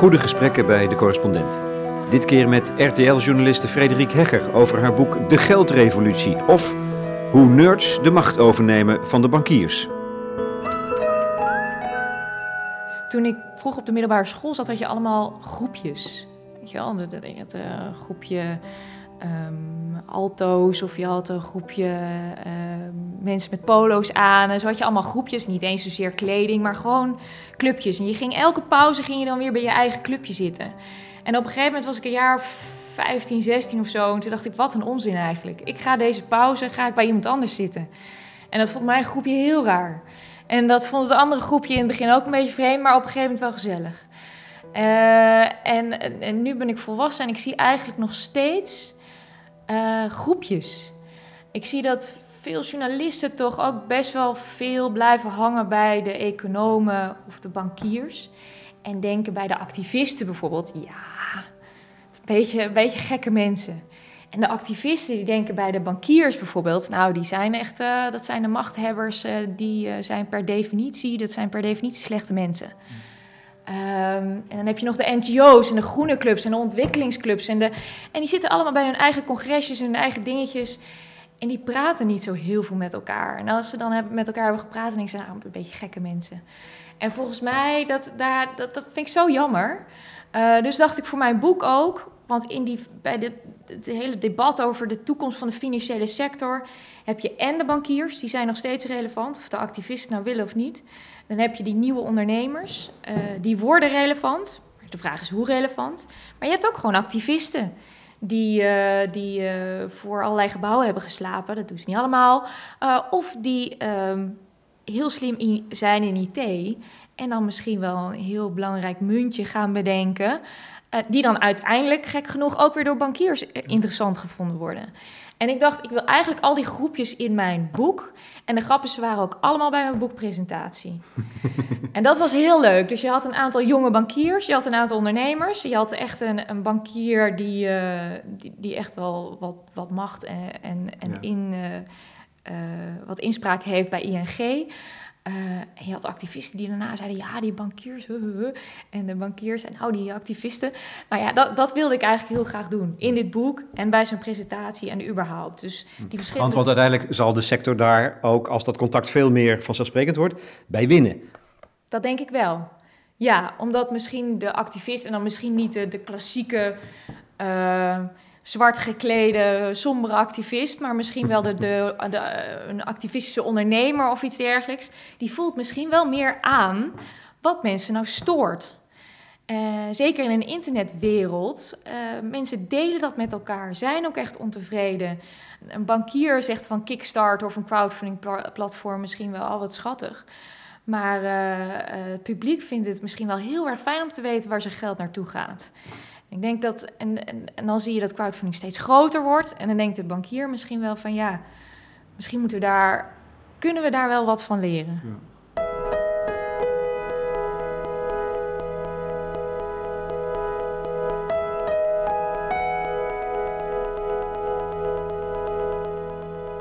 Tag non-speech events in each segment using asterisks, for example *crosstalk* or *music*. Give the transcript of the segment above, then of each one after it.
Goede gesprekken bij de correspondent. Dit keer met RTL-journaliste Frederik Hegger over haar boek De Geldrevolutie. Of hoe nerds de macht overnemen van de bankiers. Toen ik vroeg op de middelbare school zat, had je allemaal groepjes. Weet je wel, het uh, groepje um, alto's of je had een groepje ehm, mensen met polo's aan. En zo had je allemaal groepjes, niet eens zozeer kleding, maar gewoon clubjes. En je ging elke pauze ging je dan weer bij je eigen clubje zitten. En op een gegeven moment was ik een jaar 15, 16 of zo. En toen dacht ik, wat een onzin eigenlijk. Ik ga deze pauze, ga ik bij iemand anders zitten. En dat vond mijn groepje heel raar. En dat vond het andere groepje in het begin ook een beetje vreemd, maar op een gegeven moment wel gezellig. Uh, en, en, nu ben ik volwassen en ik zie eigenlijk nog steeds uh, groepjes. Ik zie dat veel journalisten toch ook best wel veel blijven hangen bij de economen of de bankiers. En denken bij de activisten bijvoorbeeld, ja, een beetje, een beetje gekke mensen. En de activisten die denken bij de bankiers bijvoorbeeld, nou die zijn echt, uh, dat zijn de machthebbers, uh, die uh, zijn per definitie, dat zijn per definitie slechte mensen. Um, en dan heb je nog de NGO's en de groene clubs en de ontwikkelingsclubs. En, de, en die zitten allemaal bij hun eigen congresjes en hun eigen dingetjes. En die praten niet zo heel veel met elkaar. En als ze dan met elkaar hebben gepraat, dan ik, nou, een beetje gekke mensen. En volgens mij, dat, daar, dat, dat vind ik zo jammer. Uh, dus dacht ik voor mijn boek ook, want in die, bij de, het hele debat over de toekomst van de financiële sector heb je en de bankiers, die zijn nog steeds relevant, of de activisten nou willen of niet. Dan heb je die nieuwe ondernemers, uh, die worden relevant. De vraag is hoe relevant. Maar je hebt ook gewoon activisten die, uh, die uh, voor allerlei gebouwen hebben geslapen. Dat doen ze niet allemaal. of die um, heel slim in, zijn in IT en dan misschien wel een heel belangrijk muntje gaan bedenken. Die dan uiteindelijk, gek genoeg, ook weer door bankiers interessant gevonden worden. En ik dacht, ik wil eigenlijk al die groepjes in mijn boek. En de grappen ze waren ook allemaal bij mijn boekpresentatie. *laughs* en dat was heel leuk. Dus je had een aantal jonge bankiers, je had een aantal ondernemers. Je had echt een, een bankier die, uh, die, die, echt wel wat, wat macht en, en, en ja. in, uh, wat inspraak heeft bij ING. Uh, en je had activisten die daarna zeiden, ja, die bankiers, huh, huh, huh. en de bankiers en nou, die activisten. Nou ja, dat, dat wilde ik eigenlijk heel graag doen, in dit boek en bij zo'n presentatie en überhaupt. Dus die verschillende... Want, want uiteindelijk zal de sector daar ook, als dat contact veel meer vanzelfsprekend wordt, bij winnen. Dat denk ik wel. Ja, omdat misschien de activist en dan misschien niet de, de klassieke... Uh, zwart geklede, sombere activist, maar misschien wel de, de, een activistische ondernemer of iets dergelijks, die voelt misschien wel meer aan wat mensen nou stoort. Uh, zeker in een internetwereld. Uh, mensen delen dat met elkaar, zijn ook echt ontevreden. Een bankier zegt van Kickstarter of een crowdfunding-platform misschien wel al wat schattig. Maar uh, het publiek vindt het misschien wel heel erg fijn om te weten waar zijn geld naartoe gaat. Ik denk dat, en, en, en, dan zie je dat crowdfunding steeds groter wordt. En dan denkt de bankier misschien wel van ja, misschien moeten we daar, kunnen we daar wel wat van leren. Ja.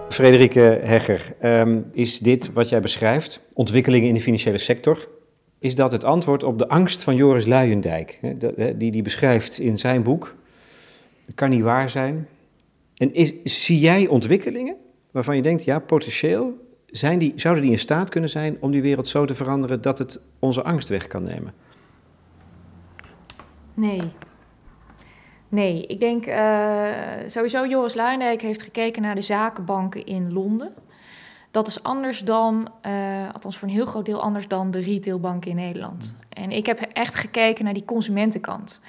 Frederike Hegger, um, is dit wat jij beschrijft, ontwikkelingen in de financiële sector, is dat het antwoord op de angst van Joris Luijendijk, die die beschrijft in zijn boek. Kan niet waar zijn. En zie jij ontwikkelingen waarvan je denkt, ja, potentieel zijn die, zouden die in staat kunnen zijn om die wereld zo te veranderen dat het onze angst weg kan nemen? Nee. Nee, ik denk uh, sowieso Joris Luijendijk heeft gekeken naar de zakenbanken in Londen. Dat is anders dan, uh, althans voor een heel groot deel anders dan de retailbanken in Nederland. Mm. En ik heb echt gekeken naar die consumentenkant.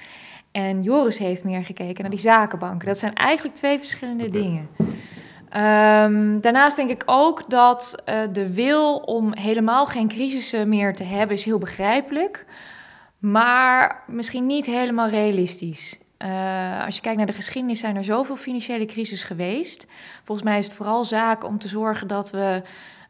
En Joris heeft meer gekeken naar die zakenbanken. Dat zijn eigenlijk twee verschillende dingen. Um, daarnaast denk ik ook dat uh, de wil om helemaal geen crisissen meer te hebben is heel begrijpelijk. Maar misschien niet helemaal realistisch. Uh, als je kijkt naar de geschiedenis, zijn er zoveel financiële crisis geweest. Volgens mij is het vooral zaak om te zorgen dat, we,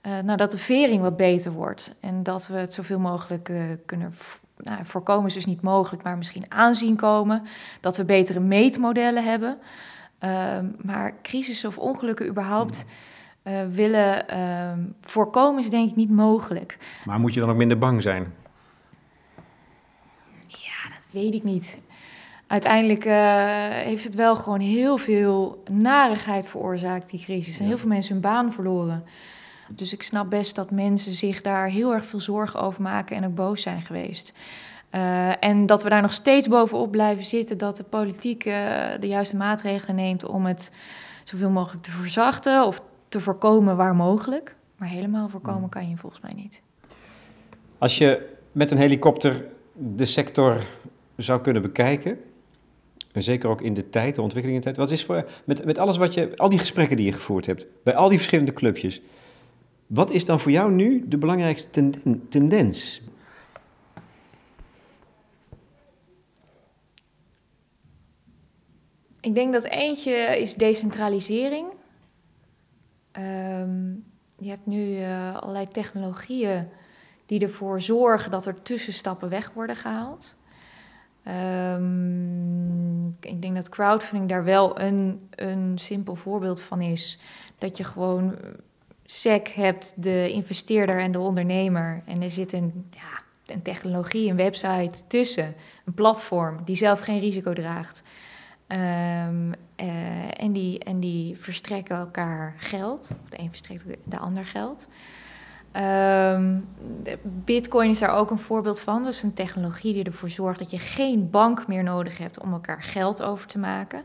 uh, nou, dat de vering wat beter wordt. En dat we het zoveel mogelijk uh, kunnen nou, voorkomen, is dus niet mogelijk, maar misschien aanzien komen. Dat we betere meetmodellen hebben. maar crisis of ongelukken überhaupt. willen voorkomen is denk ik niet mogelijk. Maar moet je dan ook minder bang zijn? weet ik niet. Uiteindelijk uh, heeft het wel gewoon heel veel narigheid veroorzaakt, die crisis. En heel veel mensen hun baan verloren. Dus ik snap best dat mensen zich daar heel erg veel zorgen over maken en ook boos zijn geweest. Uh, en dat we daar nog steeds bovenop blijven zitten, dat de politiek uh, de juiste maatregelen neemt om het zoveel mogelijk te verzachten of te voorkomen waar mogelijk. Maar helemaal voorkomen kan je volgens mij niet. Als je met een helikopter de sector zou kunnen bekijken, en zeker ook in de tijd, de ontwikkeling in de tijd, wat is voor, met, met alles wat je, al die gesprekken die je gevoerd hebt, bij al die verschillende clubjes, wat is dan voor jou nu de belangrijkste tendens? Ik denk dat eentje is decentralisering. Um, je hebt nu uh, allerlei technologieën die ervoor zorgen dat er tussenstappen weg worden gehaald. Um, ik denk dat crowdfunding daar wel een, een simpel voorbeeld van is. Dat je gewoon SEC hebt, de investeerder en de ondernemer. En er zit een, ja, een technologie, een website tussen, een platform die zelf geen risico draagt. Um, uh, en, die, en die verstrekken elkaar geld. De een verstrekt de ander geld. Um, Bitcoin is daar ook een voorbeeld van. Dat is een technologie die ervoor zorgt dat je geen bank meer nodig hebt om elkaar geld over te maken.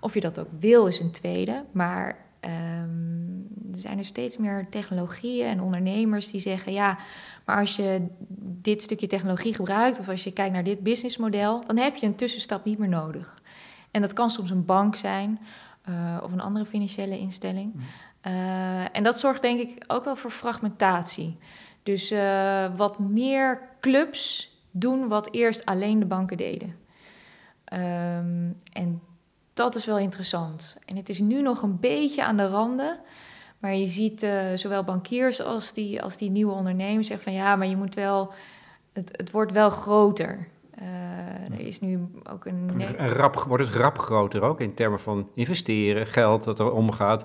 Of je dat ook wil, is een tweede. Maar um, er zijn er steeds meer technologieën en ondernemers die zeggen: ja, maar als je dit stukje technologie gebruikt of als je kijkt naar dit businessmodel, dan heb je een tussenstap niet meer nodig. En dat kan soms een bank zijn uh, of een andere financiële instelling. Uh, en dat zorgt denk ik ook wel voor fragmentatie. Dus uh, wat meer clubs doen wat eerst alleen de banken deden. Um, en dat is wel interessant. En het is nu nog een beetje aan de randen. Maar je ziet uh, zowel bankiers als die, als die nieuwe ondernemers zeggen van ja, maar je moet wel. Het, het wordt wel groter. Uh, er is nu ook een. een rap, wordt het rap groter ook in termen van investeren, geld dat er omgaat.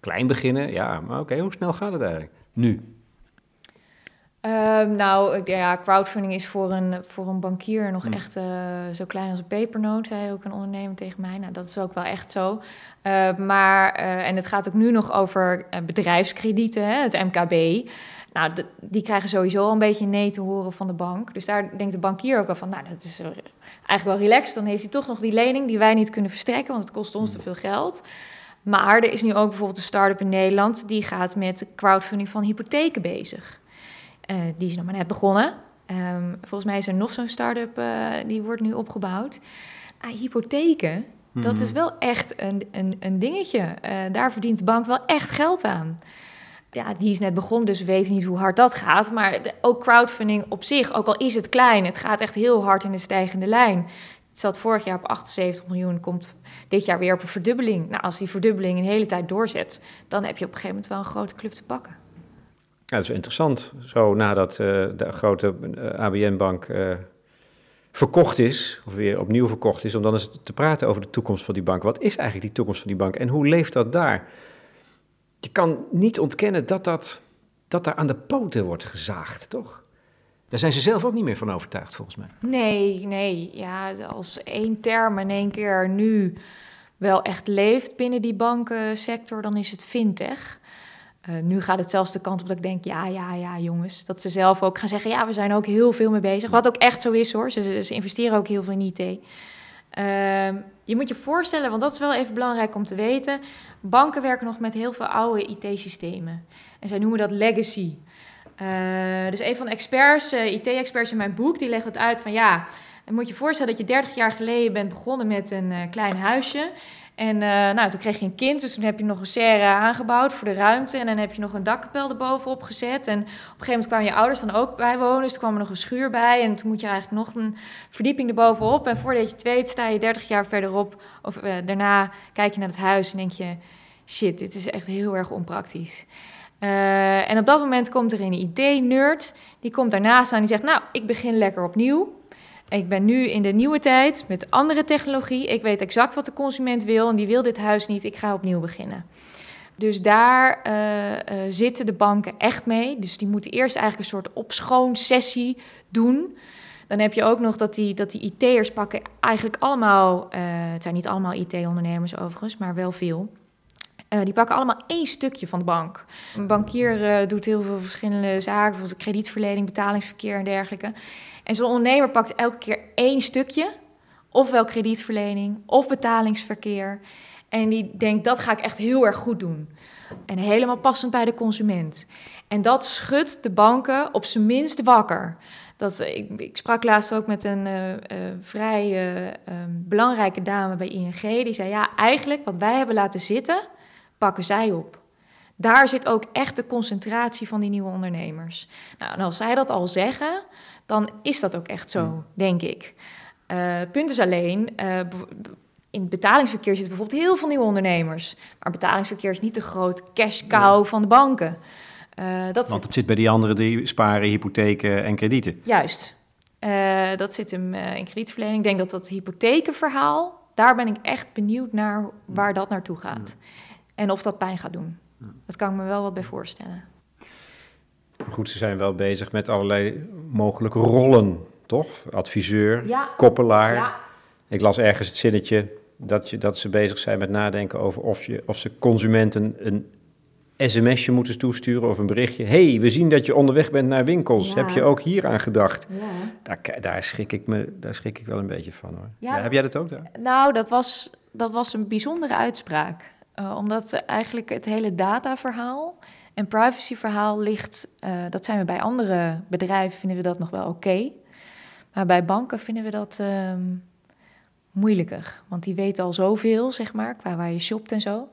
Klein beginnen, ja, maar oké, hoe snel gaat het eigenlijk? Nu? Um, nou, ja, crowdfunding is voor een, voor een bankier nog hmm. echt uh, zo klein als een pepernoot, zei ook een ondernemer tegen mij. Nou, dat is ook wel echt zo. Uh, maar, uh, en het gaat ook nu nog over bedrijfskredieten, hè, het MKB. Nou, de, die krijgen sowieso al een beetje nee te horen van de bank. Dus daar denkt de bankier ook wel van, nou, dat is eigenlijk wel relaxed. Dan heeft hij toch nog die lening die wij niet kunnen verstrekken, want het kost ons te veel geld. Maar er is nu ook bijvoorbeeld een start-up in Nederland... die gaat met crowdfunding van hypotheken bezig. Uh, die is nog maar net begonnen. Um, volgens mij is er nog zo'n start-up uh, die wordt nu opgebouwd. Uh, hypotheken, mm. dat is mhm. wel echt een, een, een dingetje. Uh, daar verdient de bank wel echt geld aan. Ja, die is net begonnen, dus we weten niet hoe hard dat gaat. Maar de, ook crowdfunding op zich, ook al is het klein, het gaat echt heel hard in de stijgende lijn. Het zat vorig jaar op 78 miljoen, komt dit jaar weer op een verdubbeling. Nou, als die verdubbeling een hele tijd doorzet, dan heb je op een gegeven moment wel een grote club te pakken. Ja, dat is interessant. Zo nadat uh, de grote eh, ABN-bank eh, verkocht is, of weer opnieuw verkocht is, om dan eens te praten over de toekomst van die bank. Wat is eigenlijk die toekomst van die bank en hoe leeft dat daar? Je kan niet ontkennen dat, dat, dat daar aan de poten wordt gezaagd, toch? Daar zijn ze zelf ook niet meer van overtuigd, volgens mij. Nee, nee. Ja, als één term in één keer nu wel echt leeft binnen die bankensector, dan is het fintech. Uh, nu gaat het zelfs de kant op dat ik denk, ja, ja, ja, jongens. Dat ze zelf ook gaan zeggen, ja, we zijn ook heel veel mee bezig. Wat ook echt zo is hoor. Ze, investeren ook heel veel in IT. Uh, je moet je voorstellen, want dat is wel even belangrijk om te weten. Banken werken nog met heel veel oude IT-systemen. En zij noemen dat legacy. Uh, dus een van de experts, uh, IT-experts in mijn boek, die legt het uit van ja, moet je voorstellen dat je 30 jaar geleden bent begonnen met een uh, klein huisje. En nou, toen kreeg je een kind, dus toen heb je nog een serre aangebouwd voor de ruimte. En dan heb je nog een dakkapel erbovenop gezet. En op een gegeven moment kwamen je ouders dan ook bij wonen. Dus toen kwam er nog een schuur bij. En toen moet je eigenlijk nog een verdieping erbovenop. En voordat je het sta je 30 jaar verderop. Of daarna kijk je naar het huis en denk je... Shit, dit is echt heel erg onpraktisch. Uh, en op dat moment komt er een idee-nerd, die komt daarnaast aan die zegt, nou, ik begin lekker opnieuw. Ik ben nu in de nieuwe tijd met andere technologie. Ik weet exact wat de consument wil en die wil dit huis niet. Ik ga opnieuw beginnen. Dus daar uh, uh, zitten de banken echt mee. Dus die moeten eerst eigenlijk een soort opschoonsessie doen. Dan heb je ook nog dat die, dat die IT'ers pakken eigenlijk allemaal... eh, het zijn niet allemaal IT-ondernemers overigens, maar wel veel... Eh, die pakken allemaal één stukje van de bank. Een bankier eh, doet heel veel verschillende zaken, bijvoorbeeld kredietverlening, betalingsverkeer en dergelijke. En zo'n ondernemer pakt elke keer één stukje, ofwel kredietverlening of betalingsverkeer. En die denkt, dat ga ik echt heel erg goed doen. En helemaal passend bij de consument. En dat schudt de banken op zijn minst wakker. Dat, ik, ik sprak laatst ook met een eh, vrij eh, ehm, belangrijke dame bij ING. Die zei, ja, eigenlijk wat wij hebben laten zitten, pakken zij op. Daar zit ook echt de concentratie van die nieuwe ondernemers. Nou, en als zij dat al zeggen, dan is dat ook echt zo, denk ik. Eh punt is alleen, eh, in het betalingsverkeer zitten bijvoorbeeld heel veel nieuwe ondernemers. Maar betalingsverkeer is niet de groot cash cow van de banken. Eh, dat Want het zit bij die anderen die sparen, hypotheken en kredieten. Juist. Dat zit hem in kredietverlening. Ik denk dat dat hypothekenverhaal, daar ben ik echt benieuwd naar waar dat naartoe gaat. En of dat pijn gaat doen. Dat kan ik me wel wat bij voorstellen. Goed, ze zijn wel bezig met allerlei mogelijke rollen, toch? Adviseur, Ja. koppelaar. Ja, Ik las ergens het zinnetje dat, je, dat ze bezig zijn met nadenken over of, je, of ze consumenten een sms'je moeten toesturen of een berichtje. hey, we zien dat je onderweg bent naar winkels. Ja. Heb je ook hier aan gedacht? ja. Daar, daar, schrik ik me, daar schrik ik wel een beetje van hoor. Ja, Ja, heb jij dat ook daar? Nou, dat was, dat was een bijzondere uitspraak. Eh, omdat eigenlijk het hele dataverhaal en privacyverhaal ligt... eh, dat zijn we bij andere bedrijven, vinden we dat nog wel oké. Maar bij banken vinden we dat ehm, moeilijker. Want die weten al zoveel, zeg maar, qua waar je shopt en zo.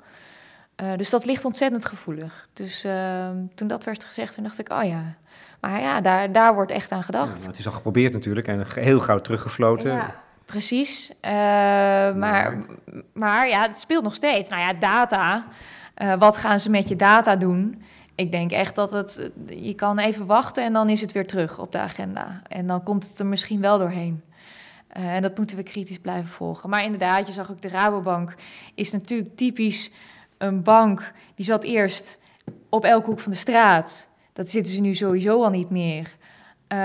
Eh, dus dat ligt ontzettend gevoelig. Dus ehm, toen dat werd gezegd, toen dacht ik, oh ja... Maar ja, daar, daar wordt echt aan gedacht. het is al geprobeerd natuurlijk en heel gauw teruggefloten. Ja, precies. Eh, maar, maar ja, het speelt nog steeds. Nou ja, data. Eh, wat gaan ze met je data doen? Ik denk echt dat het... Je kan even wachten en dan is het weer terug op de agenda. En dan komt het er misschien wel doorheen. Eh, en dat moeten we kritisch blijven volgen. Maar inderdaad, je zag ook de Rabobank is natuurlijk typisch een bank. Die zat eerst op elke hoek van de straat. Dat zitten ze nu sowieso al niet meer. Eh,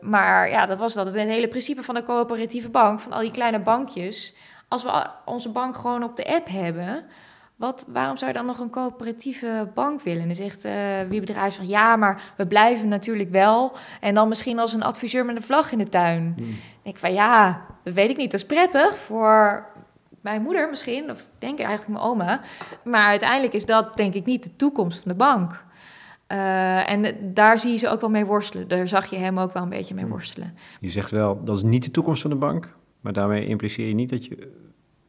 maar ja, dat was dat. Het hele principe van de coöperatieve bank, van al die kleine bankjes. Als we onze bank gewoon op de app hebben, wat, waarom zou je dan nog een coöperatieve bank willen? En dan zegt eh, wie bedrijf zegt, ja, maar we blijven natuurlijk wel. En dan misschien als een adviseur met een vlag in de tuin. Hmm. Ik denk van ja, dat weet ik niet. Dat is prettig voor mijn moeder misschien, of ik denk eigenlijk mijn oma. Maar uiteindelijk is dat denk ik niet de toekomst van de bank. Eh, en daar zie je ze ook wel mee worstelen. Daar zag je hem ook wel een beetje mee Hmm. worstelen. Je zegt wel, dat is niet de toekomst van de bank. Maar daarmee impliceer je niet dat je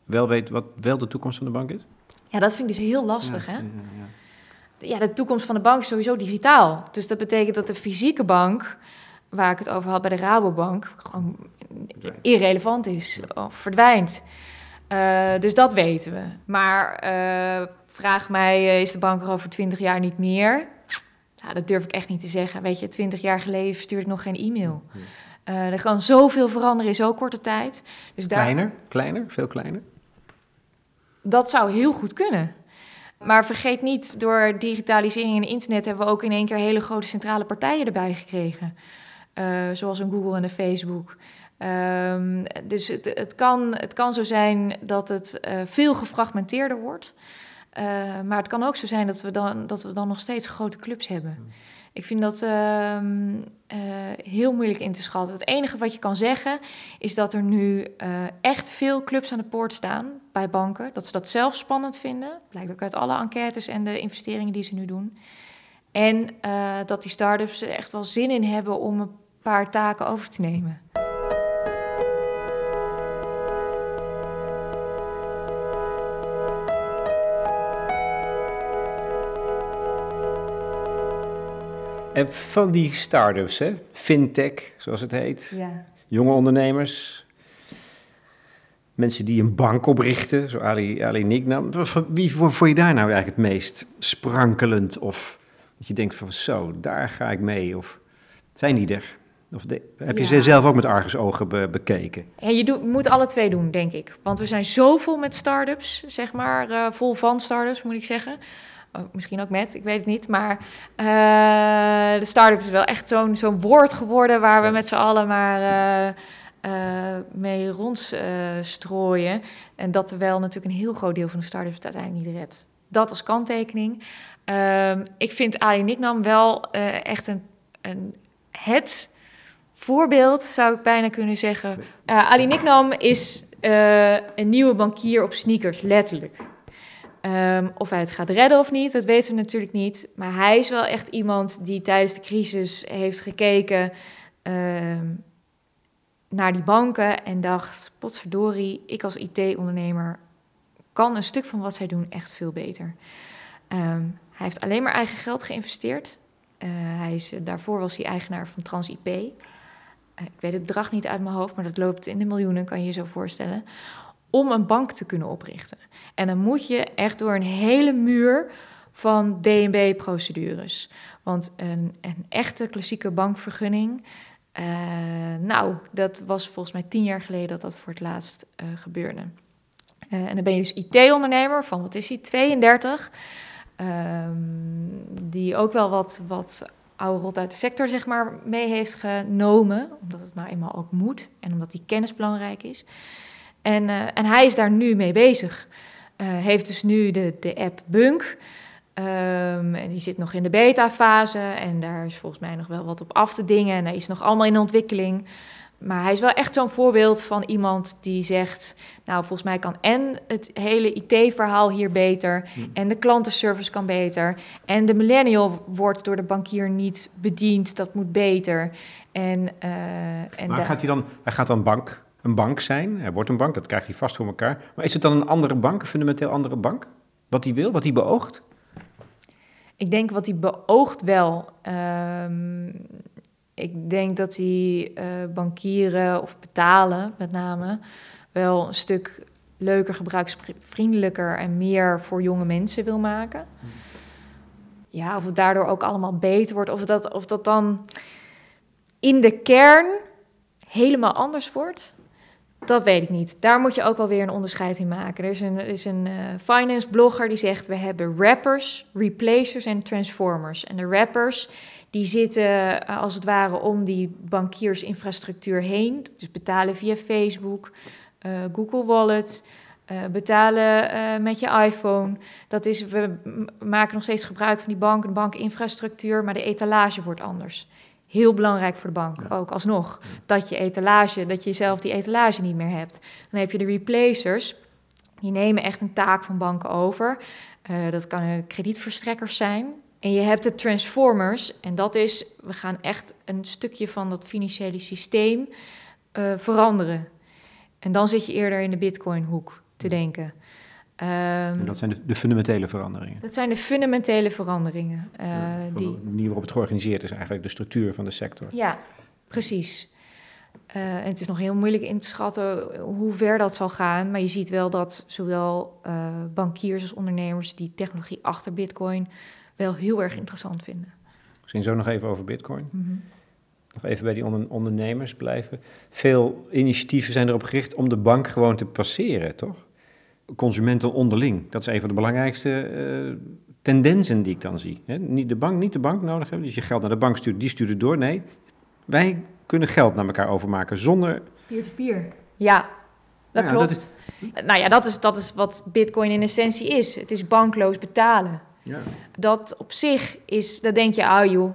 wel weet wat wel de toekomst van de bank is? Ja, dat vind ik dus heel lastig, Ja, hè? ja, ja. Ja, de toekomst van de bank is sowieso digitaal. Dus dat betekent dat de fysieke bank, waar ik het over had bij de Rabobank, gewoon irrelevant is of verdwijnt. Eh, dus dat weten we. Maar eh, vraag mij, is de bank er over twintig jaar niet meer? Ja, dat durf ik echt niet te zeggen. Weet je, twintig jaar geleden stuurde ik nog geen e-mail. Eh, er kan zoveel veranderen in zo'n korte tijd. Dus daar, Kleiner? Kleiner? Veel kleiner? dat zou heel goed kunnen. Maar vergeet niet, door digitalisering en internet hebben we ook in één keer hele grote centrale partijen erbij gekregen. Eh, zoals een Google en een Facebook. Ehm, dus het, het, kan, het kan zo zijn dat het eh, veel gefragmenteerder wordt. Eh, maar het kan ook zo zijn dat we, dan, dat we dan nog steeds grote clubs hebben. Ik vind dat ehm, eh, heel moeilijk in te schatten. Het enige wat je kan zeggen is dat er nu eh, echt veel clubs aan de poort staan bij banken. Dat ze dat zelf spannend vinden. Blijkt ook uit alle enquêtes en de investeringen die ze nu doen. En dat die start-ups er echt wel zin in hebben om een paar taken over te nemen. En van die start-ups, hè? fintech, zoals het heet, Ja. jonge ondernemers, mensen die een bank oprichten, zo Ali, Ali Nicknam. Wie vond je daar nou eigenlijk het meest sprankelend? Of dat je denkt van zo, daar ga ik mee? Of zijn die er? Of de- heb je Ja. ze zelf ook met argusogen be- bekeken? Ja, je doet, moet alle twee doen, denk ik. Want we zijn zo vol met start-ups, zeg maar, eh, vol van start-ups moet ik zeggen. Oh, misschien ook met, ik weet het niet. Maar uh, de start-up is wel echt zo'n zo'n woord geworden waar we met z'n allen maar uh, mee rondstrooien. en dat terwijl natuurlijk een heel groot deel van de start-ups het uiteindelijk niet redt. Dat als kanttekening. Ehm, ik vind Ali Nicknam wel echt een, een, het voorbeeld, zou ik bijna kunnen zeggen. Ali Nicknam is een nieuwe bankier op sneakers, letterlijk. Um, of hij het gaat redden of niet, dat weten we natuurlijk niet. Maar hij is wel echt iemand die tijdens de crisis heeft gekeken uh, naar die banken en dacht: potverdorie, ik als IT-ondernemer kan een stuk van wat zij doen echt veel beter. Um, hij heeft alleen maar eigen geld geïnvesteerd. Uh, hij is, daarvoor was hij eigenaar van TransIP. Uh, ik weet het bedrag niet uit mijn hoofd, maar dat loopt in de miljoenen, kan je je zo voorstellen om een bank te kunnen oprichten. En dan moet je echt door een hele muur van DNB-procedures. Want een, een, echte klassieke bankvergunning, uh, nou, dat was volgens mij tien jaar geleden dat dat voor het laatst uh, gebeurde. Uh, en dan ben je dus IT-ondernemer van, wat is hij, 32, um, die ook wel wat, wat oude rot uit de sector zeg maar mee heeft genomen, omdat het nou eenmaal ook moet en omdat die kennis belangrijk is. En, uh, en hij is daar nu mee bezig. Uh, heeft dus nu de, de app Bunk. Um, en die zit nog in de beta-fase. En daar is volgens mij nog wel wat op af te dingen. En hij is nog allemaal in ontwikkeling. Maar hij is wel echt zo'n voorbeeld van iemand die zegt: Nou, volgens mij kan en het hele IT-verhaal hier beter. Hmm. En de klantenservice kan beter. En de millennial wordt door de bankier niet bediend. Dat moet beter. En, uh, en maar gaat hij, dan, hij gaat dan bank een bank zijn. Hij wordt een bank, dat krijgt hij vast voor elkaar. Maar is het dan een andere bank, een fundamenteel andere bank? Wat hij wil, wat hij beoogt? Ik denk wat hij beoogt wel. Um, ik denk dat hij uh, bankieren of betalen met name wel een stuk leuker, gebruiksvriendelijker en meer voor jonge mensen wil maken. Ja, of het daardoor ook allemaal beter wordt. Of dat, of dat dan in de kern helemaal anders wordt. Dat weet ik niet. Daar moet je ook wel weer een onderscheid in maken. Er is een, is een uh, finance blogger die zegt: we hebben rappers, replacers en transformers. En de rappers die zitten uh, als het ware om die bankiersinfrastructuur heen. Dus betalen via Facebook, uh, Google Wallet, betalen met je iPhone. Dat is, we maken nog steeds gebruik van die bank, de bankinfrastructuur, maar de etalage wordt anders heel belangrijk voor de bank. Ook alsnog. Dat je etalage, dat je zelf die etalage niet meer hebt. Dan heb je de replacers. Die nemen echt een taak van banken over. Uh, dat kan kredietverstrekkers zijn. En je hebt de transformers. En dat is, we gaan echt een stukje van dat financiële systeem uh, veranderen. En dan zit je eerder in de Bitcoin-hoek te denken. Um, dat zijn de, de, fundamentele veranderingen. Dat zijn de fundamentele veranderingen. Uh, ja, die... De manier waarop het georganiseerd is, eigenlijk de structuur van de sector. Ja, precies. Uh, en het is nog heel moeilijk in te schatten hoe ver dat zal gaan. Maar je ziet wel dat zowel uh, bankiers als ondernemers die technologie achter Bitcoin wel heel erg interessant vinden. Misschien zo nog even over Bitcoin. Mm -hmm. Nog even bij die onder ondernemers blijven. Veel initiatieven zijn erop gericht om de bank gewoon te passeren, toch? Consumenten onderling. Dat is een van de belangrijkste uh, tendensen die ik dan zie. Niet, de bank, niet de bank nodig hebben, dus je geld naar de bank stuurt, die stuurt het door. Nee, wij kunnen geld naar elkaar overmaken zonder... Peer-to-peer. Ja, dat ja, klopt. Dat is... Nou ja, dat is, dat is wat bitcoin in essentie is. Het is bankloos betalen. Ja. Dat op zich is, dan denk je, ah joh,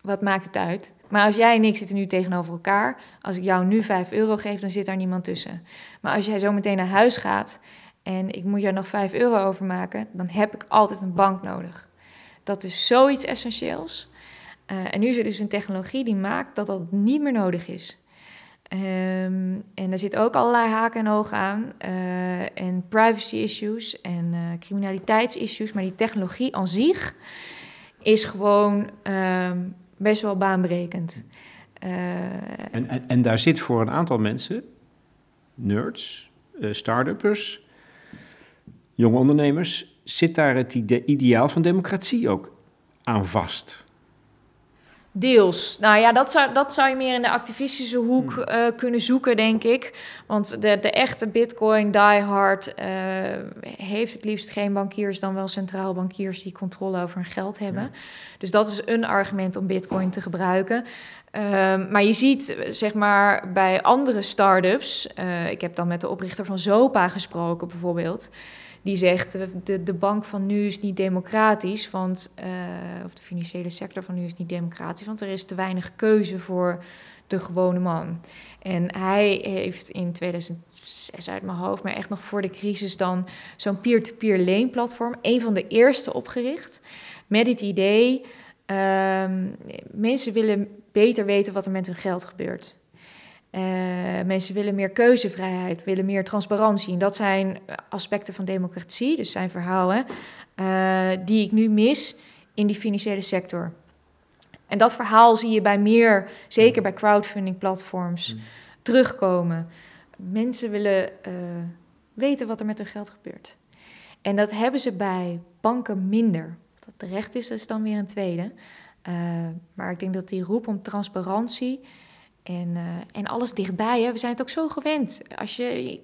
wat maakt het uit? Maar als jij en ik zitten nu tegenover elkaar, als ik jou nu 5 euro geef, dan zit daar niemand tussen. Maar als jij zo meteen naar huis gaat en ik moet jou nog 5 euro overmaken, dan heb ik altijd een bank nodig. Dat is zoiets essentieels. Uh, en nu is er dus een technologie die maakt dat dat niet meer nodig is. Um, en daar zit ook allerlei haken en ogen aan. Uh, en privacy issues en uh, criminaliteitsissues. Maar die technologie aan zich is gewoon um, best wel baanbrekend. En, en, en, daar zit voor een aantal mensen, nerds, start-uppers, jonge ondernemers, zit daar het ideaal van democratie ook aan vast? Deels. Nou ja, dat zou, dat zou je meer in de activistische hoek Hmm. eh, kunnen zoeken, denk ik. Want de, de echte Bitcoin diehard eh heeft het liefst geen bankiers dan wel centraal bankiers die controle over hun geld hebben. Ja. Dus dat is een argument om Bitcoin te gebruiken. Ehm, maar je ziet, zeg maar, bij andere start-ups... eh, ik heb dan met de oprichter van Zopa gesproken bijvoorbeeld... die zegt, de, de, bank van nu is niet democratisch... Want, eh, of de financiële sector van nu is niet democratisch... want er is te weinig keuze voor de gewone man. En hij heeft in 2006 uit mijn hoofd... maar echt nog voor de crisis dan zo'n peer-to-peer leenplatform... een van de eerste opgericht... met het idee... ehm, mensen willen beter weten wat er met hun geld gebeurt. Eh, mensen willen meer keuzevrijheid, willen meer transparantie. En dat zijn aspecten van democratie, dus zijn verhalen, eh, die ik nu mis in die financiële sector. En dat verhaal zie je bij meer, zeker bij crowdfunding platforms, Mm. terugkomen. Mensen willen eh, weten wat er met hun geld gebeurt. En dat hebben ze bij banken minder. Dat terecht is, dat is dan weer een tweede. Maar ik denk dat die roep om transparantie en, uh, en alles dichtbij, hè, we zijn het ook zo gewend. Als je ik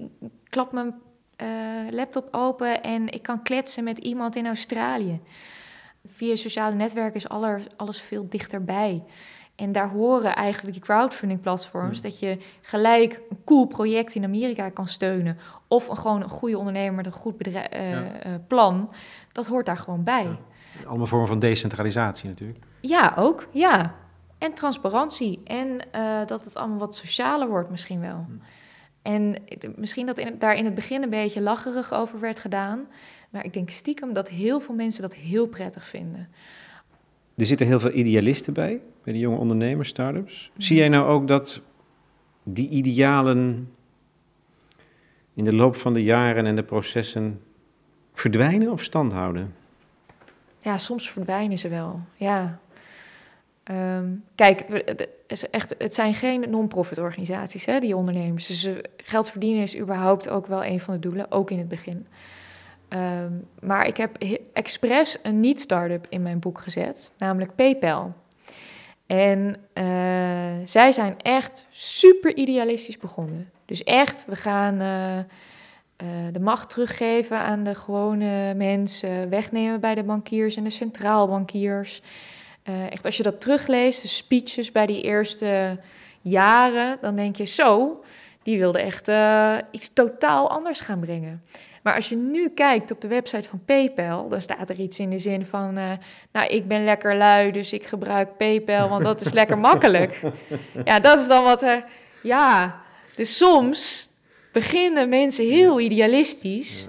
klap mijn uh, laptop open en ik kan kletsen met iemand in Australië. Via sociale netwerken is aller, alles veel dichterbij. En daar horen eigenlijk die crowdfunding platforms... Dat je gelijk een cool project in Amerika kan steunen... of een, gewoon een goede ondernemer met een goed bedrijf, uh, ja. uh, plan. Dat hoort daar gewoon bij. Ja. Allemaal vormen van decentralisatie natuurlijk. Ja, ook. Ja. En transparantie. En uh, dat het allemaal wat socialer wordt misschien wel. Hmm. En misschien dat in, daar in het begin een beetje lacherig over werd gedaan... maar ik denk stiekem dat heel veel mensen dat heel prettig vinden... Er zitten heel veel idealisten bij, bij de jonge ondernemers, start-ups. Mm. Zie jij nou ook dat die idealen in de loop van de jaren en de processen verdwijnen of stand houden? Ja, soms verdwijnen ze wel, ja. Um, kijk, het, is echt, het zijn geen non-profit organisaties, hè, die ondernemers. Dus geld verdienen is überhaupt ook wel een van de doelen, ook in het begin. Um, maar ik heb expres een niet-startup in mijn boek gezet, namelijk PayPal. En uh, zij zijn echt super idealistisch begonnen. Dus echt, we gaan uh, de macht teruggeven aan de gewone mensen, wegnemen bij de bankiers en de centraalbankiers. Echt, als je dat terugleest, de speeches bij die eerste jaren, dan denk je zo, die wilde echt iets totaal anders gaan brengen. Maar als je nu kijkt op de website van PayPal, dan staat er iets in de zin van: uh, Nou, ik ben lekker lui, dus ik gebruik PayPal, want dat is lekker *laughs* makkelijk. Ja, dat is dan wat. Uh, ja, dus soms beginnen mensen heel idealistisch.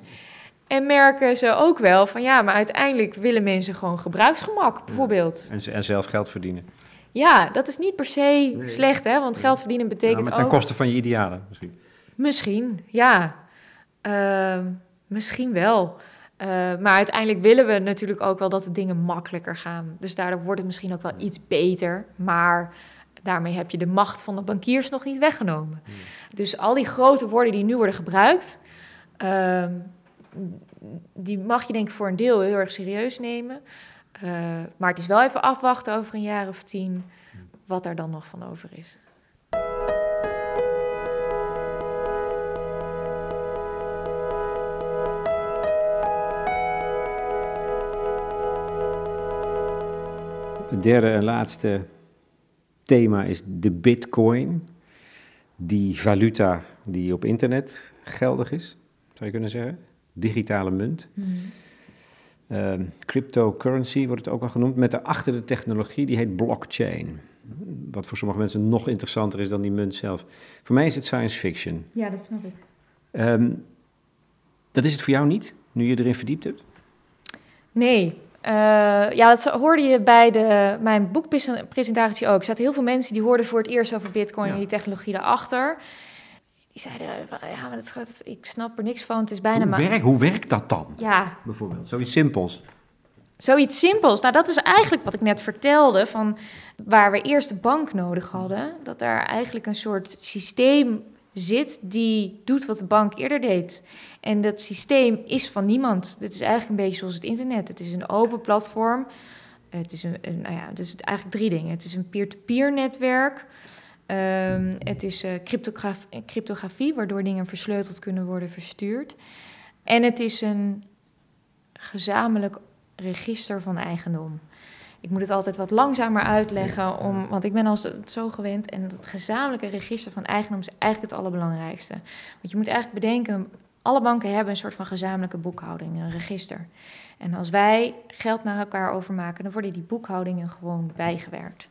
En merken ze ook wel van ja, maar uiteindelijk willen mensen gewoon gebruiksgemak, bijvoorbeeld. En, en zelf geld verdienen. Ja, dat is niet per se nee. slecht, hè? Want geld verdienen betekent ja, maar ten ook... koste van je idealen misschien. Misschien, ja. Uh, misschien wel. Uh, maar uiteindelijk willen we natuurlijk ook wel dat de dingen makkelijker gaan. Dus daardoor wordt het misschien ook wel iets beter. Maar daarmee heb je de macht van de bankiers nog niet weggenomen. Dus al die grote woorden die nu worden gebruikt... Uh, die mag je denk ik voor een deel heel erg serieus nemen. Uh, maar het is wel even afwachten over een jaar of tien... wat daar dan nog van over is. Het derde en laatste thema is de bitcoin. Die valuta die op internet geldig is, zou je kunnen zeggen. Digitale munt. Mm. Uh, cryptocurrency wordt het ook wel genoemd, met daarachter de technologie, die heet blockchain. Wat voor sommige mensen nog interessanter is dan die munt zelf. Voor mij is het science fiction. Ja, dat snap ik. Um, dat is het voor jou niet, nu je erin verdiept hebt? Nee, uh, ja, dat hoorde je bij de, mijn boekpresentatie ook. Er zaten heel veel mensen die hoorden voor het eerst over bitcoin ja. en die technologie daarachter. Die zeiden, ja, maar dat gaat, ik snap er niks van, het is bijna... Hoe, maar... werk, hoe werkt dat dan? Ja. Bijvoorbeeld, zoiets simpels. Zoiets simpels. Nou, dat is eigenlijk wat ik net vertelde, van waar we eerst de bank nodig hadden. Dat daar eigenlijk een soort systeem zit die doet wat de bank eerder deed. En dat systeem is van niemand. Dit is eigenlijk een beetje zoals het internet. Het is een open platform. Het is, een, een, nou ja, het is eigenlijk drie dingen. Het is een peer-to-peer netwerk. Ehm, het is uh, cryptograf cryptografie, waardoor dingen versleuteld kunnen worden verstuurd. En het is een gezamenlijk register van eigendom. Ik moet het altijd wat langzamer uitleggen, om, want ik ben al zo gewend. En dat gezamenlijke register van eigendom is eigenlijk het allerbelangrijkste. Want je moet eigenlijk bedenken, alle banken hebben een soort van gezamenlijke boekhouding, een register. En als wij geld naar elkaar overmaken, dan worden die boekhoudingen gewoon bijgewerkt.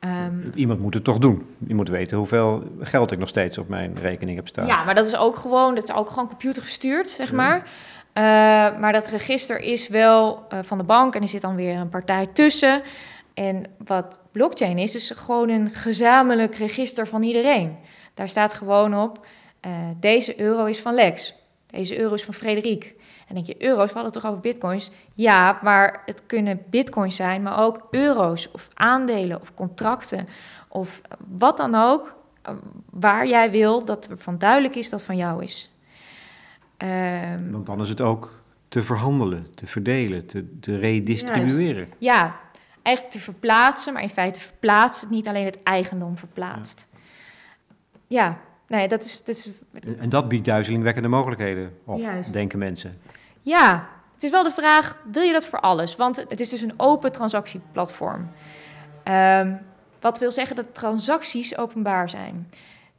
Um, Iemand moet het toch doen. Je moet weten hoeveel geld ik nog steeds op mijn rekening heb staan. Ja, maar dat is ook gewoon, dat is ook gewoon computergestuurd, zeg maar. Uh, maar dat register is wel uh, van de bank en er zit dan weer een partij tussen. En wat blockchain is, is gewoon een gezamenlijk register van iedereen. Daar staat gewoon op, uh, deze euro is van Lex, deze euro is van Frederik. En denk je, euro's, we hadden toch over bitcoins? Ja, maar het kunnen bitcoins zijn, maar ook euro's of aandelen of contracten of wat dan ook, eh, waar jij wil dat er van duidelijk is dat van jou is. Um, Want dan is het ook te verhandelen, te verdelen, te, te redistribueren. Ja, eigenlijk te verplaatsen, maar in feite verplaatst het niet alleen het eigendom verplaatst. Ja, ja nee, dat is, dat is... En dat biedt duizelingwekkende mogelijkheden, of denken mensen. Ja, het is wel de vraag, wil je dat voor alles? Want het is dus een open transactieplatform. Um, wat wil zeggen dat transacties openbaar zijn.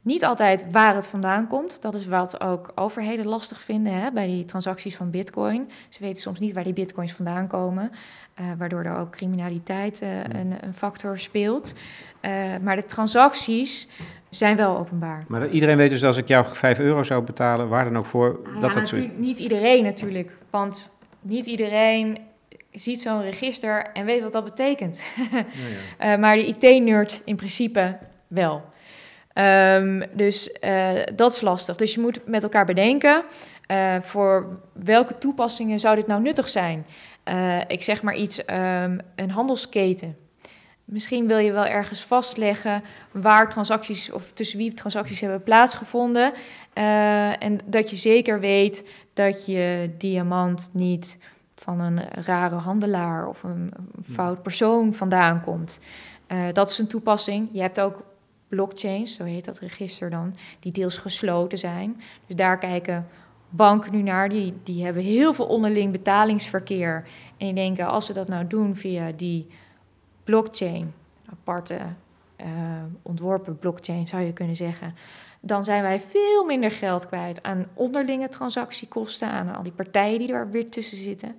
Niet altijd waar het vandaan komt. Dat is wat ook overheden lastig vinden hè, bij die transacties van Bitcoin. Ze weten soms niet waar die Bitcoins vandaan komen, uh, waardoor er ook criminaliteit uh, een, een, factor speelt. Uh, maar de transacties zijn wel openbaar. Maar iedereen weet dus als ik jou 5 euro zou betalen, waar dan ook voor, dat dat zo is? Niet iedereen natuurlijk, want niet iedereen ziet zo'n register en weet wat dat betekent. *laughs* Ja, ja. uh, maar de IT-nerd in principe wel. Um, dus uh, dat is lastig. Dus je moet met elkaar bedenken, uh, voor welke toepassingen zou dit nou nuttig zijn? ik zeg maar iets, um, een handelsketen. Misschien wil je wel ergens vastleggen waar transacties of tussen wie transacties hebben plaatsgevonden. Uh, en dat je zeker weet dat je diamant niet van een rare handelaar of een fout persoon vandaan komt. Uh, dat is een toepassing. Je hebt ook blockchains, zo heet dat register dan, die deels gesloten zijn. Dus daar kijken banken nu naar. Die, die hebben heel veel onderling betalingsverkeer. En die denken, als we dat nou doen via die blockchain, aparte uh, ontworpen blockchain zou je kunnen zeggen, dan zijn wij veel minder geld kwijt aan onderlinge transactiekosten, aan al die partijen die er weer tussen zitten.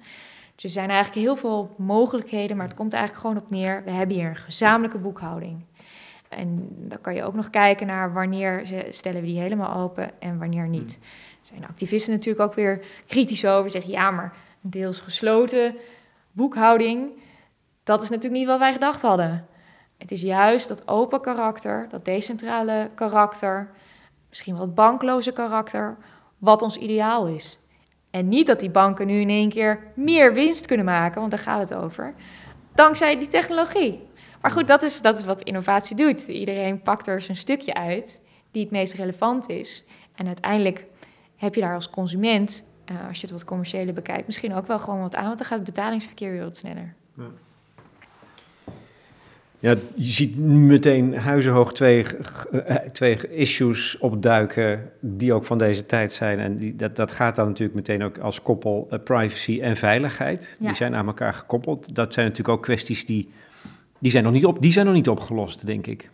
Dus er zijn eigenlijk heel veel mogelijkheden, maar het komt eigenlijk gewoon op neer. We hebben hier een gezamenlijke boekhouding. En dan kan je ook nog kijken naar wanneer stellen we die helemaal open en wanneer niet. Hmm. Er zijn activisten natuurlijk ook weer kritisch over. Zeggen ja, maar een deels gesloten boekhouding, dat is natuurlijk niet wat wij gedacht hadden. Het is juist dat open karakter, dat decentrale karakter, misschien het bankloze karakter, wat ons ideaal is. En niet dat die banken nu in één keer meer winst kunnen maken, want daar gaat het over, dankzij die technologie. Maar goed, dat is, dat is wat innovatie doet. Iedereen pakt er zijn stukje uit die het meest relevant is. En uiteindelijk heb je daar als consument, uh, als je het wat commerciële bekijkt, misschien ook wel gewoon wat aan, want dan gaat het betalingsverkeer weer wat sneller. Ja. Ja, je ziet meteen huizenhoog twee, eh, twee issues opduiken die ook van deze tijd zijn. En die, dat, dat gaat dan natuurlijk meteen ook als koppel uh, privacy en veiligheid. Die zijn aan elkaar gekoppeld. Dat zijn natuurlijk ook kwesties die, die, zijn nog niet op, die zijn nog niet opgelost, denk ik.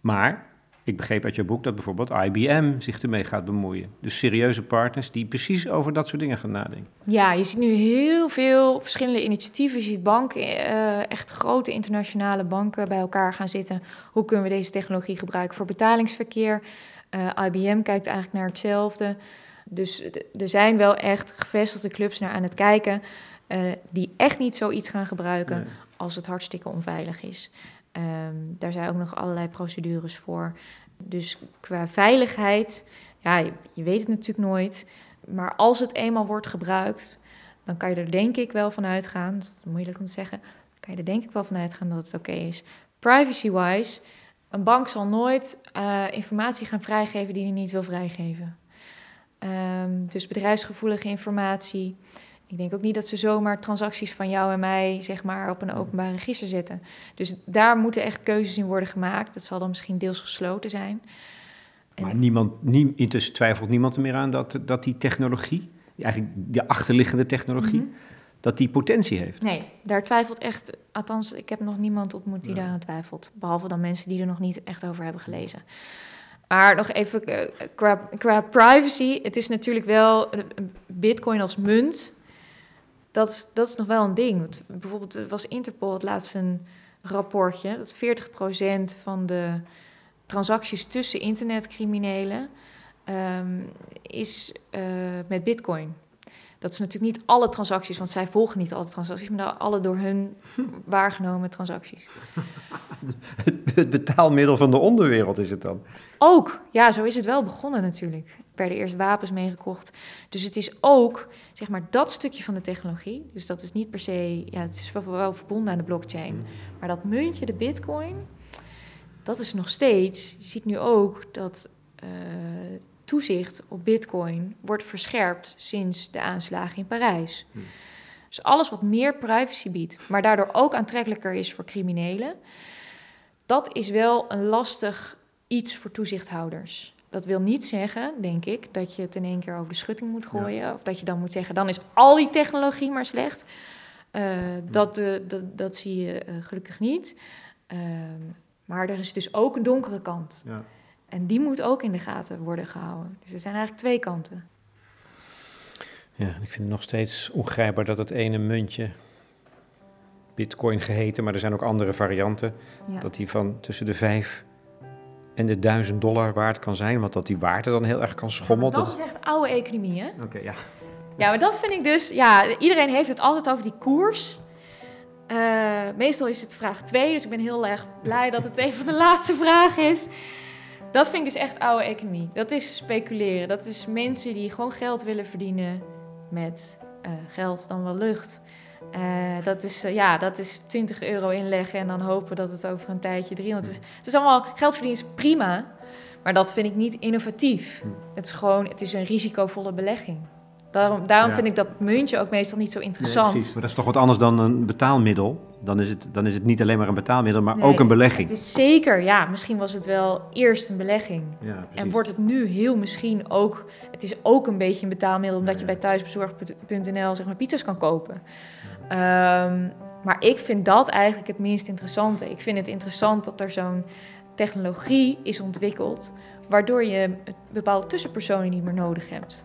Maar ik begreep uit je boek dat bijvoorbeeld IBM zich ermee gaat bemoeien. Dus serieuze partners die precies over dat soort dingen gaan nadenken. Ja, je ziet nu heel veel verschillende initiatieven. Je ziet banken, uh, echt grote internationale banken bij elkaar gaan zitten. Hoe kunnen we deze technologie gebruiken voor betalingsverkeer? Eh, IBM kijkt eigenlijk naar hetzelfde. Dus er zijn wel echt gevestigde clubs naar aan het kijken... Uh, die echt niet zoiets gaan gebruiken als het hartstikke onveilig is. Um, daar zijn ook nog allerlei procedures voor. Dus qua veiligheid, ja, je, weet het natuurlijk nooit. Maar als het eenmaal wordt gebruikt, dan kan je er denk ik wel van uitgaan. Dat is moeilijk om te zeggen. kan je er denk ik wel van uitgaan dat het oké is. Privacy-wise, een bank zal nooit uh, informatie gaan vrijgeven die hij niet wil vrijgeven. Um, dus bedrijfsgevoelige informatie, Ik denk ook niet dat ze zomaar transacties van jou en mij zeg maar, op een openbaar register zetten. Dus daar moeten echt keuzes in worden gemaakt. Dat zal dan misschien deels gesloten zijn. En... Maar niemand, nie, intussen twijfelt niemand er meer aan dat, dat die technologie, eigenlijk de achterliggende technologie, mhm. dat die potentie heeft. Nee, daar twijfelt echt, althans, ik heb nog niemand ontmoet die ja. daaraan twijfelt. Behalve dan mensen die er nog niet echt over hebben gelezen. Maar nog even eh, qua, qua privacy. Het is natuurlijk wel Bitcoin als munt. Dat, is, dat is nog wel een ding. Want bijvoorbeeld was Interpol het laatste een rapportje dat 40% van de transacties tussen internetcriminelen um, is uh, met Bitcoin. Dat is natuurlijk niet alle transacties, want zij volgen niet alle transacties, maar alle door hun *laughs* waargenomen transacties. *laughs* Het betaalmiddel van de onderwereld is het dan? Ook, ja, zo is het wel begonnen natuurlijk. Er werden eerst wapens meegekocht. Dus het is ook, zeg maar, dat stukje van de technologie. Dus dat is niet per se, ja, het is wel, wel verbonden aan de blockchain. Mm. Maar dat muntje, de bitcoin, dat is nog steeds, je ziet nu ook dat uh, toezicht op bitcoin wordt verscherpt sinds de aanslagen in Parijs. Hmm. Dus alles wat meer privacy biedt, maar daardoor ook aantrekkelijker is voor criminelen, dat is wel een lastig iets voor toezichthouders. Dat wil niet zeggen, denk ik, dat je het in één keer over de schutting moet gooien. Of dat je dan moet zeggen, dan is al die technologie maar slecht. Uh, dat, uh, dat, dat, zie je uh, gelukkig niet. Ehm, maar er is dus ook een donkere kant. Ja. En die moet ook in de gaten worden gehouden. Dus er zijn eigenlijk twee kanten. Ja, ik vind het nog steeds ongrijpbaar dat het ene muntje, bitcoin geheten, maar er zijn ook andere varianten, dat die van tussen de vijf en de duizend dollar waard kan zijn, want dat die waarde dan heel erg kan schommelen. dat, is echt oude economie, hè? Oké, ja. Ja, maar dat vind ik dus, ja, iedereen heeft het altijd over die koers. Uh, meestal is het vraag 2, dus ik ben heel erg blij dat het even de *laughs* laatste vraag is. Dat vind ik dus echt oude economie. Dat is speculeren. Dat is mensen die gewoon geld willen verdienen met uh, geld dan wel lucht. Uh, dat, is, uh, ja, dat is 20 euro inleggen en dan hopen dat het over een tijdje 300 is. Het is allemaal, geld verdienen is prima, maar dat vind ik niet innovatief. Hm. Het is gewoon, het is een risicovolle belegging. Daarom, daarom vind ik dat muntje ook meestal niet zo interessant. Nee, maar dat is toch wat anders dan een betaalmiddel? Dan is het, dan is het niet alleen maar een betaalmiddel, maar ook een belegging. Het is zeker, ja. Misschien was het wel eerst een belegging. Ja, en wordt het nu heel misschien ook... Het is ook een beetje een betaalmiddel... omdat je bij thuisbezorg.nl zeg maar pizza's kan kopen. Um, maar ik vind dat eigenlijk het minst interessante. Ik vind het interessant dat er zo'n technologie is ontwikkeld... waardoor je bepaalde tussenpersonen niet meer nodig hebt.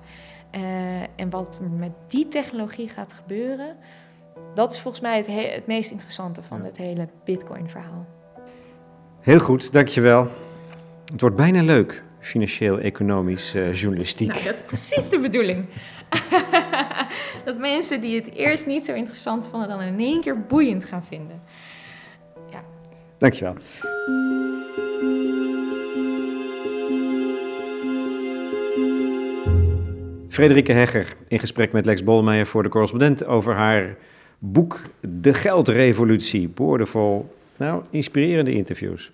Uh, en wat met die technologie gaat gebeuren, dat is volgens mij het, het meest interessante van het hele Bitcoin-verhaal. Heel goed, dankjewel. Het wordt bijna leuk, financieel-economisch uh, journalistiek. Nou, dat is precies de bedoeling. *laughs* dat mensen die het eerst niet zo interessant vonden, dan in één keer boeiend gaan vinden. Ja. Dankjewel. Frederike Hegger in gesprek met Lex Bolmeijer voor de correspondent over haar boek De Geldrevolutie. Boordevol, nou, inspirerende interviews.